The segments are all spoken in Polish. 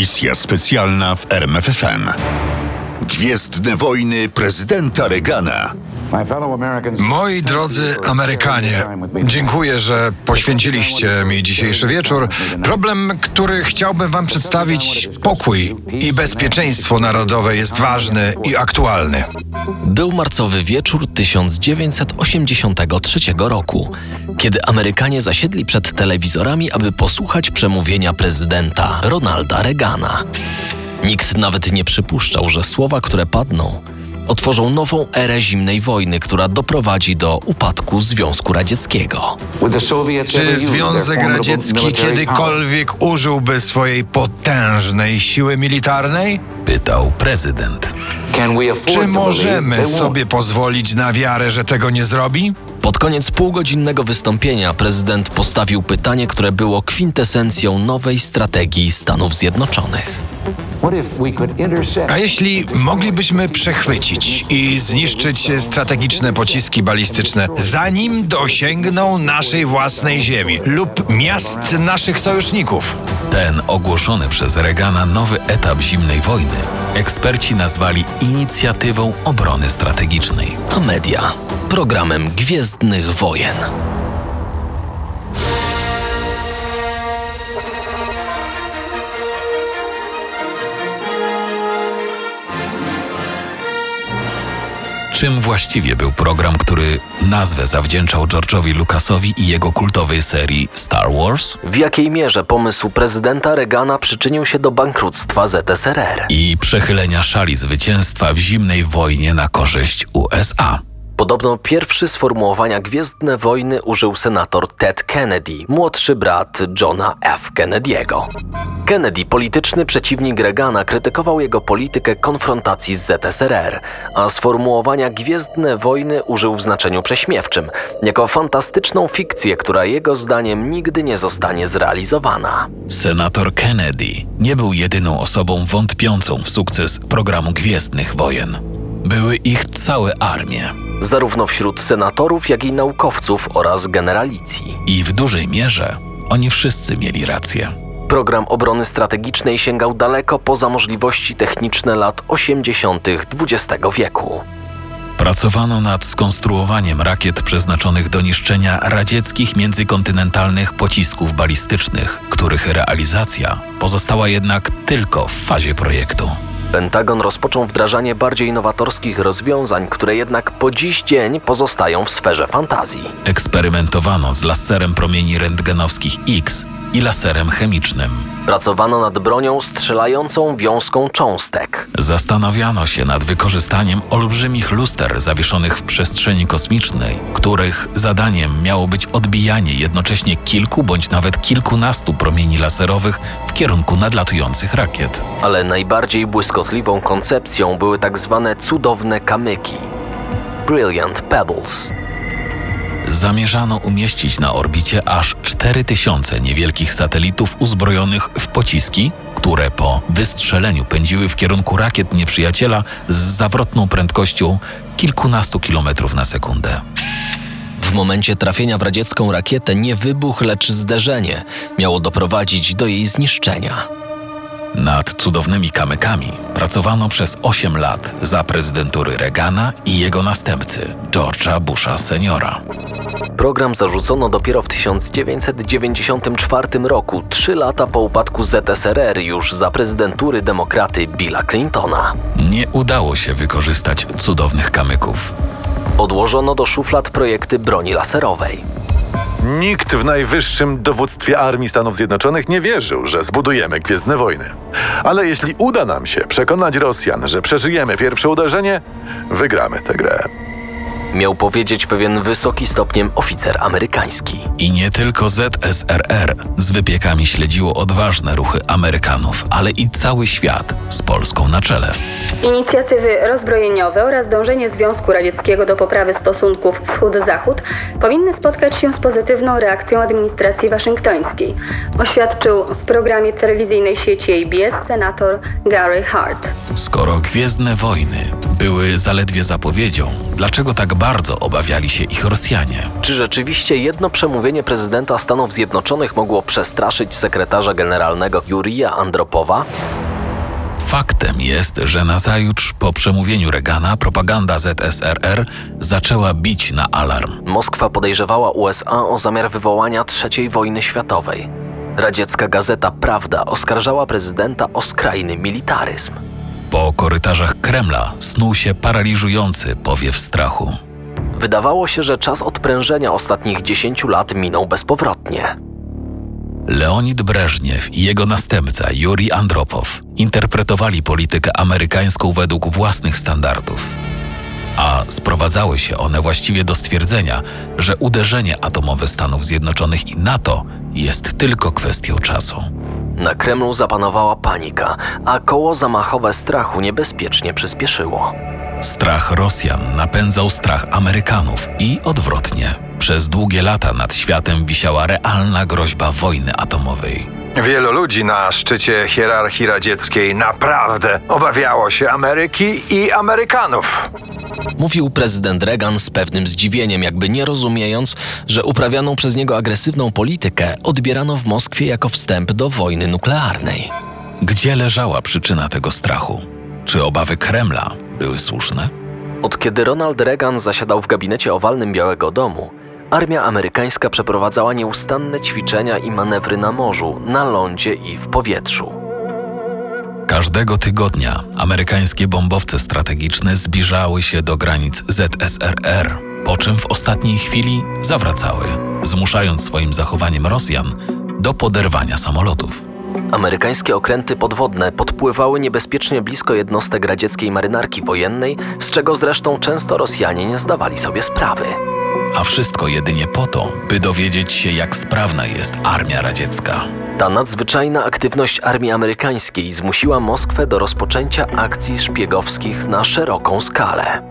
Misja specjalna w RMFFM. Gwiezdne wojny prezydenta Reagana. Moi drodzy Amerykanie, dziękuję, że poświęciliście mi dzisiejszy wieczór. Problem, który chciałbym Wam przedstawić, pokój i bezpieczeństwo narodowe jest ważny i aktualny. Był marcowy wieczór 1983 roku, kiedy Amerykanie zasiedli przed telewizorami, aby posłuchać przemówienia prezydenta Ronalda Reagana. Nikt nawet nie przypuszczał, że słowa, które padną, otworzą nową erę zimnej wojny, która doprowadzi do upadku Związku Radzieckiego. Czy Związek Radziecki kiedykolwiek użyłby swojej potężnej siły militarnej? Pytał prezydent. Czy możemy sobie pozwolić na wiarę, że tego nie zrobi? Pod koniec półgodzinnego wystąpienia prezydent postawił pytanie, które było kwintesencją nowej strategii Stanów Zjednoczonych. A jeśli moglibyśmy przechwycić i zniszczyć strategiczne pociski balistyczne, zanim dosięgną naszej własnej ziemi lub miast naszych sojuszników? Ten ogłoszony przez Reagana nowy etap zimnej wojny eksperci nazwali inicjatywą obrony strategicznej. A media programem Gwiezdnych Wojen. Czym właściwie był program, który nazwę zawdzięczał George'owi Lucasowi i jego kultowej serii Star Wars? W jakiej mierze pomysł prezydenta Reagana przyczynił się do bankructwa ZSRR? I przechylenia szali zwycięstwa w zimnej wojnie na korzyść USA. Podobno pierwszy sformułowania Gwiezdne Wojny użył senator Ted Kennedy, młodszy brat Johna F. Kennedy'ego. Kennedy, polityczny przeciwnik Reagana, krytykował jego politykę konfrontacji z ZSRR, a sformułowania Gwiezdne Wojny użył w znaczeniu prześmiewczym, jako fantastyczną fikcję, która jego zdaniem nigdy nie zostanie zrealizowana. Senator Kennedy nie był jedyną osobą wątpiącą w sukces programu Gwiezdnych Wojen. Były ich całe armie. Zarówno wśród senatorów, jak i naukowców oraz generalicji. I w dużej mierze oni wszyscy mieli rację. Program obrony strategicznej sięgał daleko poza możliwości techniczne lat 80. XX wieku. Pracowano nad skonstruowaniem rakiet przeznaczonych do niszczenia radzieckich międzykontynentalnych pocisków balistycznych, których realizacja pozostała jednak tylko w fazie projektu. Pentagon rozpoczął wdrażanie bardziej nowatorskich rozwiązań, które jednak po dziś dzień pozostają w sferze fantazji. Eksperymentowano z laserem promieni rentgenowskich X i laserem chemicznym. Pracowano nad bronią strzelającą wiązką cząstek. Zastanawiano się nad wykorzystaniem olbrzymich luster zawieszonych w przestrzeni kosmicznej, których zadaniem miało być odbijanie jednocześnie kilku bądź nawet kilkunastu promieni laserowych w kierunku nadlatujących rakiet. Ale najbardziej błyskotliwą koncepcją były tak zwane cudowne kamyki. Brilliant Pebbles. Zamierzano umieścić na orbicie aż 4000 niewielkich satelitów uzbrojonych w pociski, które po wystrzeleniu pędziły w kierunku rakiet nieprzyjaciela z zawrotną prędkością kilkunastu kilometrów na sekundę. W momencie trafienia w radziecką rakietę nie wybuch, lecz zderzenie miało doprowadzić do jej zniszczenia. Nad cudownymi kamykami pracowano przez 8 lat za prezydentury Reagana i jego następcy, George'a Busha seniora. Program zarzucono dopiero w 1994 roku, trzy lata po upadku ZSRR, już za prezydentury demokraty Billa Clintona. Nie udało się wykorzystać cudownych kamyków. Odłożono do szuflad projekty broni laserowej. Nikt w najwyższym dowództwie Armii Stanów Zjednoczonych nie wierzył, że zbudujemy Gwiezdne Wojny. Ale jeśli uda nam się przekonać Rosjan, że przeżyjemy pierwsze uderzenie, wygramy tę grę. Miał powiedzieć pewien wysoki stopniem oficer amerykański. I nie tylko ZSRR z wypiekami śledziło odważne ruchy Amerykanów, ale i cały świat z Polską na czele. Inicjatywy rozbrojeniowe oraz dążenie Związku Radzieckiego do poprawy stosunków wschód-zachód powinny spotkać się z pozytywną reakcją administracji waszyngtońskiej, oświadczył w programie telewizyjnej sieci ABS senator Gary Hart. Skoro Gwiezdne Wojny były zaledwie zapowiedzią, dlaczego tak bardzo obawiali się ich Rosjanie? Czy rzeczywiście jedno przemówienie prezydenta Stanów Zjednoczonych mogło przestraszyć sekretarza generalnego Jurija Andropowa? Faktem jest, że nazajutrz po przemówieniu Reagana propaganda ZSRR zaczęła bić na alarm. Moskwa podejrzewała USA o zamiar wywołania III wojny światowej. Radziecka gazeta Prawda oskarżała prezydenta o skrajny militaryzm. Po korytarzach Kremla snuł się paraliżujący powiew strachu. Wydawało się, że czas odprężenia ostatnich 10 lat minął bezpowrotnie. Leonid Breżniew i jego następca Juri Andropow interpretowali politykę amerykańską według własnych standardów. A sprowadzały się one właściwie do stwierdzenia, że uderzenie atomowe Stanów Zjednoczonych i NATO jest tylko kwestią czasu. Na Kremlu zapanowała panika, a koło zamachowe strachu niebezpiecznie przyspieszyło. Strach Rosjan napędzał strach Amerykanów i odwrotnie. Przez długie lata nad światem wisiała realna groźba wojny atomowej. Wielu ludzi na szczycie hierarchii radzieckiej naprawdę obawiało się Ameryki i Amerykanów. Mówił prezydent Reagan z pewnym zdziwieniem, jakby nie rozumiejąc, że uprawianą przez niego agresywną politykę odbierano w Moskwie jako wstęp do wojny nuklearnej. Gdzie leżała przyczyna tego strachu? Czy obawy Kremla były słuszne? Od kiedy Ronald Reagan zasiadał w gabinecie owalnym Białego Domu, armia amerykańska przeprowadzała nieustanne ćwiczenia i manewry na morzu, na lądzie i w powietrzu. Każdego tygodnia amerykańskie bombowce strategiczne zbliżały się do granic ZSRR, po czym w ostatniej chwili zawracały, zmuszając swoim zachowaniem Rosjan do poderwania samolotów. Amerykańskie okręty podwodne podpływały niebezpiecznie blisko jednostek radzieckiej marynarki wojennej, z czego zresztą często Rosjanie nie zdawali sobie sprawy. A wszystko jedynie po to, by dowiedzieć się, jak sprawna jest armia radziecka. Ta nadzwyczajna aktywność armii amerykańskiej zmusiła Moskwę do rozpoczęcia akcji szpiegowskich na szeroką skalę.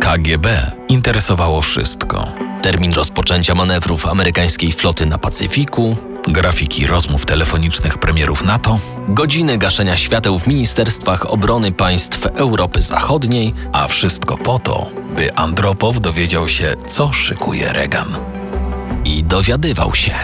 KGB interesowało wszystko. Termin rozpoczęcia manewrów amerykańskiej floty na Pacyfiku, Grafiki rozmów telefonicznych premierów NATO, godziny gaszenia świateł w ministerstwach obrony państw Europy Zachodniej, a wszystko po to, by Andropow dowiedział się, co szykuje Reagan. I dowiadywał się.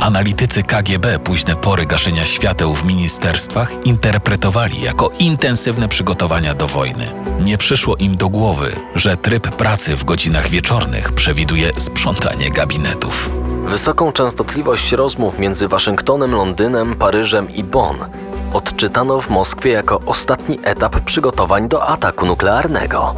Analitycy KGB późne pory gaszenia świateł w ministerstwach interpretowali jako intensywne przygotowania do wojny. Nie przyszło im do głowy, że tryb pracy w godzinach wieczornych przewiduje sprzątanie gabinetów. Wysoką częstotliwość rozmów między Waszyngtonem, Londynem, Paryżem i Bonn odczytano w Moskwie jako ostatni etap przygotowań do ataku nuklearnego.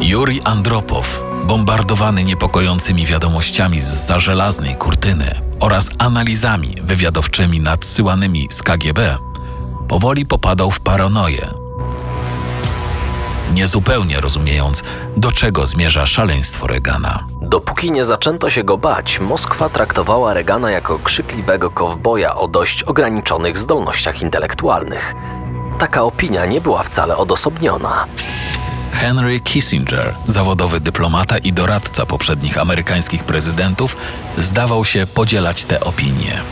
Juri Andropow, bombardowany niepokojącymi wiadomościami z za żelaznej kurtyny oraz analizami wywiadowczymi nadsyłanymi z KGB, powoli popadał w paranoję. Niezupełnie rozumiejąc, do czego zmierza szaleństwo Reagana. Dopóki nie zaczęto się go bać, Moskwa traktowała Reagana jako krzykliwego kowboja o dość ograniczonych zdolnościach intelektualnych. Taka opinia nie była wcale odosobniona. Henry Kissinger, zawodowy dyplomata i doradca poprzednich amerykańskich prezydentów, zdawał się podzielać te opinie.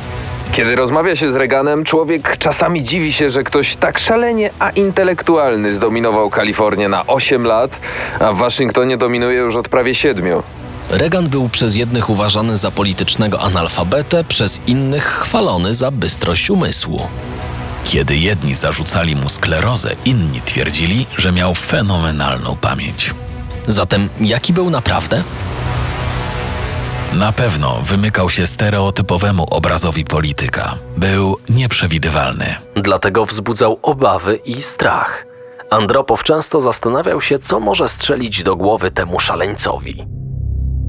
Kiedy rozmawia się z Reaganem, człowiek czasami dziwi się, że ktoś tak szalenie a intelektualny zdominował Kalifornię na 8 lat, a w Waszyngtonie dominuje już od prawie 7. Reagan był przez jednych uważany za politycznego analfabetę, przez innych chwalony za bystrość umysłu. Kiedy jedni zarzucali mu sklerozę, inni twierdzili, że miał fenomenalną pamięć. Zatem jaki był naprawdę? Na pewno wymykał się stereotypowemu obrazowi polityka. Był nieprzewidywalny. Dlatego wzbudzał obawy i strach. Andropow często zastanawiał się, co może strzelić do głowy temu szaleńcowi.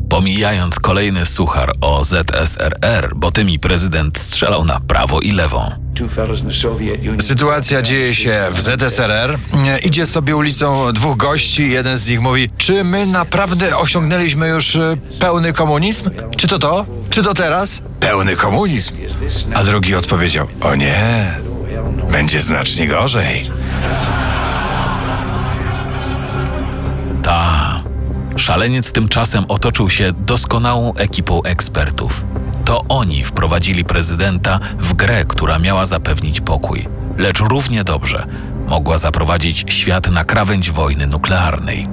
Pomijając kolejny suchar o ZSRR, bo tymi prezydent strzelał na prawo i lewo. Sytuacja dzieje się w ZSRR. Idzie sobie ulicą dwóch gości. Jeden z nich mówi: Czy my naprawdę osiągnęliśmy już e, pełny komunizm? Czy to to? Czy to teraz? Pełny komunizm. A drugi odpowiedział: O nie, będzie znacznie gorzej. Ta. Szaleniec tymczasem otoczył się doskonałą ekipą ekspertów. To oni wprowadzili prezydenta w grę, która miała zapewnić pokój, lecz równie dobrze mogła zaprowadzić świat na krawędź wojny nuklearnej.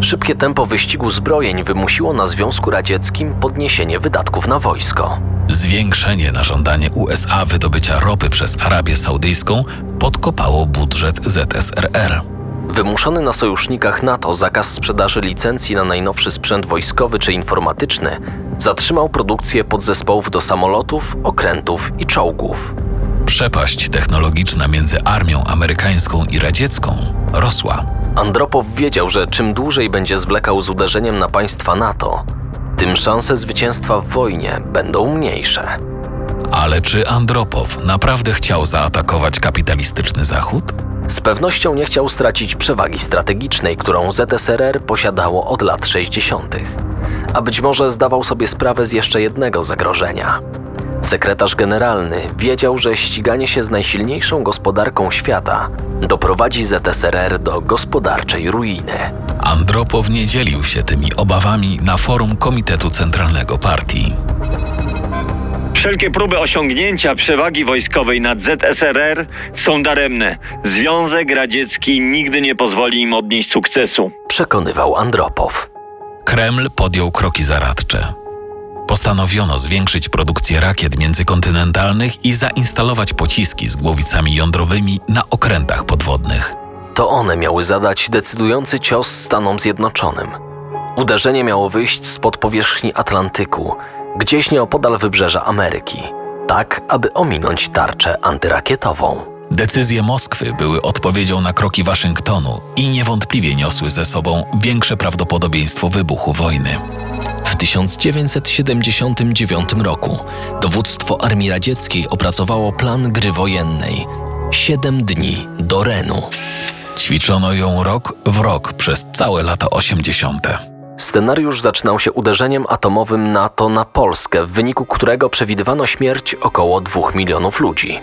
Szybkie tempo wyścigu zbrojeń wymusiło na Związku Radzieckim podniesienie wydatków na wojsko. Zwiększenie na żądanie USA wydobycia ropy przez Arabię Saudyjską podkopało budżet ZSRR. Wymuszony na sojusznikach NATO zakaz sprzedaży licencji na najnowszy sprzęt wojskowy czy informatyczny zatrzymał produkcję podzespołów do samolotów, okrętów i czołgów. Przepaść technologiczna między armią amerykańską i radziecką rosła. Andropow wiedział, że czym dłużej będzie zwlekał z uderzeniem na państwa NATO, tym szanse zwycięstwa w wojnie będą mniejsze. Ale czy Andropow naprawdę chciał zaatakować kapitalistyczny Zachód? Z pewnością nie chciał stracić przewagi strategicznej, którą ZSRR posiadało od lat 60. A być może zdawał sobie sprawę z jeszcze jednego zagrożenia. Sekretarz generalny wiedział, że ściganie się z najsilniejszą gospodarką świata doprowadzi ZSRR do gospodarczej ruiny. Andropow nie dzielił się tymi obawami na forum Komitetu Centralnego Partii. Wszelkie próby osiągnięcia przewagi wojskowej nad ZSRR są daremne. Związek Radziecki nigdy nie pozwoli im odnieść sukcesu. Przekonywał Andropow. Kreml podjął kroki zaradcze. Postanowiono zwiększyć produkcję rakiet międzykontynentalnych i zainstalować pociski z głowicami jądrowymi na okrętach podwodnych. To one miały zadać decydujący cios Stanom Zjednoczonym. Uderzenie miało wyjść spod powierzchni Atlantyku, gdzieś nieopodal wybrzeża Ameryki, tak aby ominąć tarczę antyrakietową. Decyzje Moskwy były odpowiedzią na kroki Waszyngtonu i niewątpliwie niosły ze sobą większe prawdopodobieństwo wybuchu wojny. W 1979 roku dowództwo Armii Radzieckiej opracowało plan gry wojennej. Siedem dni do Renu. Ćwiczono ją rok w rok przez całe lata 80. Scenariusz zaczynał się uderzeniem atomowym NATO na Polskę, w wyniku którego przewidywano śmierć około 2 milionów ludzi.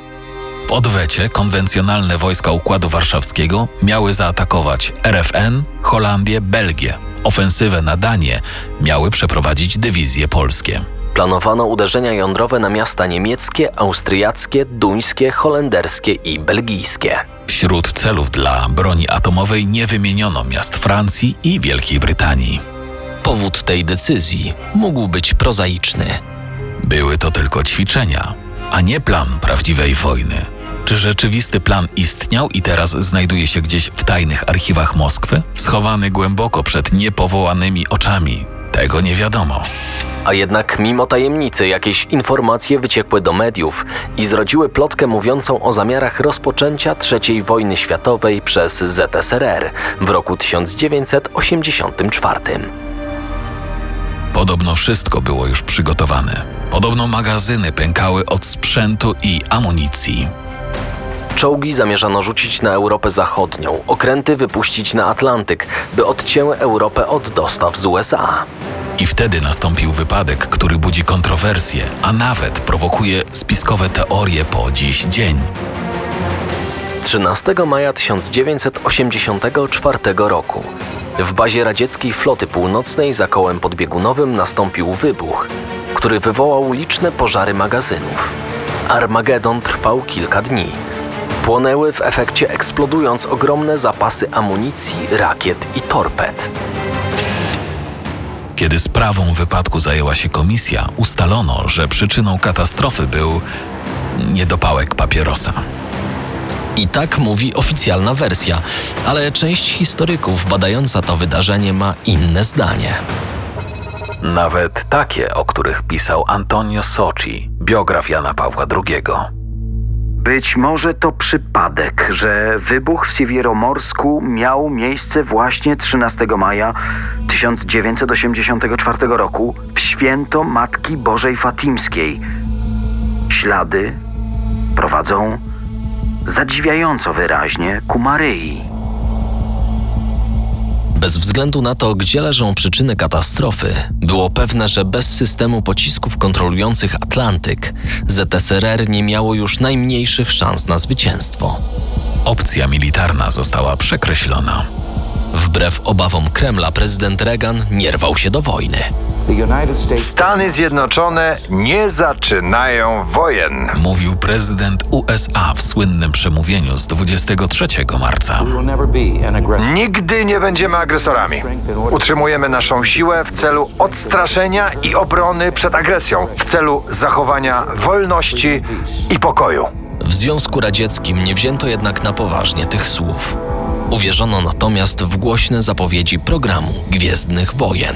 W odwecie konwencjonalne wojska Układu Warszawskiego miały zaatakować RFN, Holandię, Belgię. Ofensywę na Danię miały przeprowadzić dywizje polskie. Planowano uderzenia jądrowe na miasta niemieckie, austriackie, duńskie, holenderskie i belgijskie. Wśród celów dla broni atomowej nie wymieniono miast Francji i Wielkiej Brytanii. Powód tej decyzji mógł być prozaiczny. Były to tylko ćwiczenia, a nie plan prawdziwej wojny. Czy rzeczywisty plan istniał i teraz znajduje się gdzieś w tajnych archiwach Moskwy, schowany głęboko przed niepowołanymi oczami? Tego nie wiadomo. A jednak mimo tajemnicy jakieś informacje wyciekły do mediów i zrodziły plotkę mówiącą o zamiarach rozpoczęcia III wojny światowej przez ZSRR w roku 1984. Podobno wszystko było już przygotowane. Podobno magazyny pękały od sprzętu i amunicji. Czołgi zamierzano rzucić na Europę Zachodnią, okręty wypuścić na Atlantyk, by odcięły Europę od dostaw z USA. I wtedy nastąpił wypadek, który budzi kontrowersje, a nawet prowokuje spiskowe teorie po dziś dzień. 13 maja 1984 roku w bazie radzieckiej floty północnej za kołem podbiegunowym nastąpił wybuch, który wywołał liczne pożary magazynów. Armagedon trwał kilka dni. Płonęły w efekcie eksplodując ogromne zapasy amunicji, rakiet i torped. Kiedy sprawą wypadku zajęła się komisja, ustalono, że przyczyną katastrofy był niedopałek papierosa. I tak mówi oficjalna wersja, ale część historyków badająca to wydarzenie ma inne zdanie. Nawet takie, o których pisał Antonio Socci, biograf Jana Pawła II. Być może to przypadek, że wybuch w Siewieromorsku miał miejsce właśnie 13 maja 1984 roku w święto Matki Bożej Fatimskiej. Ślady prowadzą zadziwiająco wyraźnie ku Maryi. Bez względu na to, gdzie leżą przyczyny katastrofy, było pewne, że bez systemu pocisków kontrolujących Atlantyk ZSRR nie miało już najmniejszych szans na zwycięstwo. Opcja militarna została przekreślona. Wbrew obawom Kremla, prezydent Reagan nie rwał się do wojny. Stany Zjednoczone nie zaczynają wojen. Mówił prezydent USA w słynnym przemówieniu z 23 marca. Nigdy nie będziemy agresorami. Utrzymujemy naszą siłę w celu odstraszenia i obrony przed agresją, w celu zachowania wolności i pokoju. W Związku Radzieckim nie wzięto jednak na poważnie tych słów. Uwierzono natomiast w głośne zapowiedzi programu Gwiezdnych Wojen.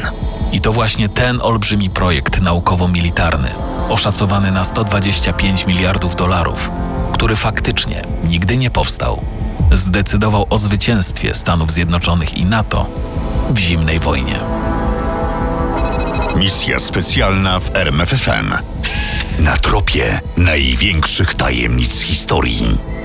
I to właśnie ten olbrzymi projekt naukowo-militarny, oszacowany na 125 miliardów dolarów, który faktycznie nigdy nie powstał, zdecydował o zwycięstwie Stanów Zjednoczonych i NATO w zimnej wojnie. Misja specjalna w RMFFM. Na tropie największych tajemnic historii.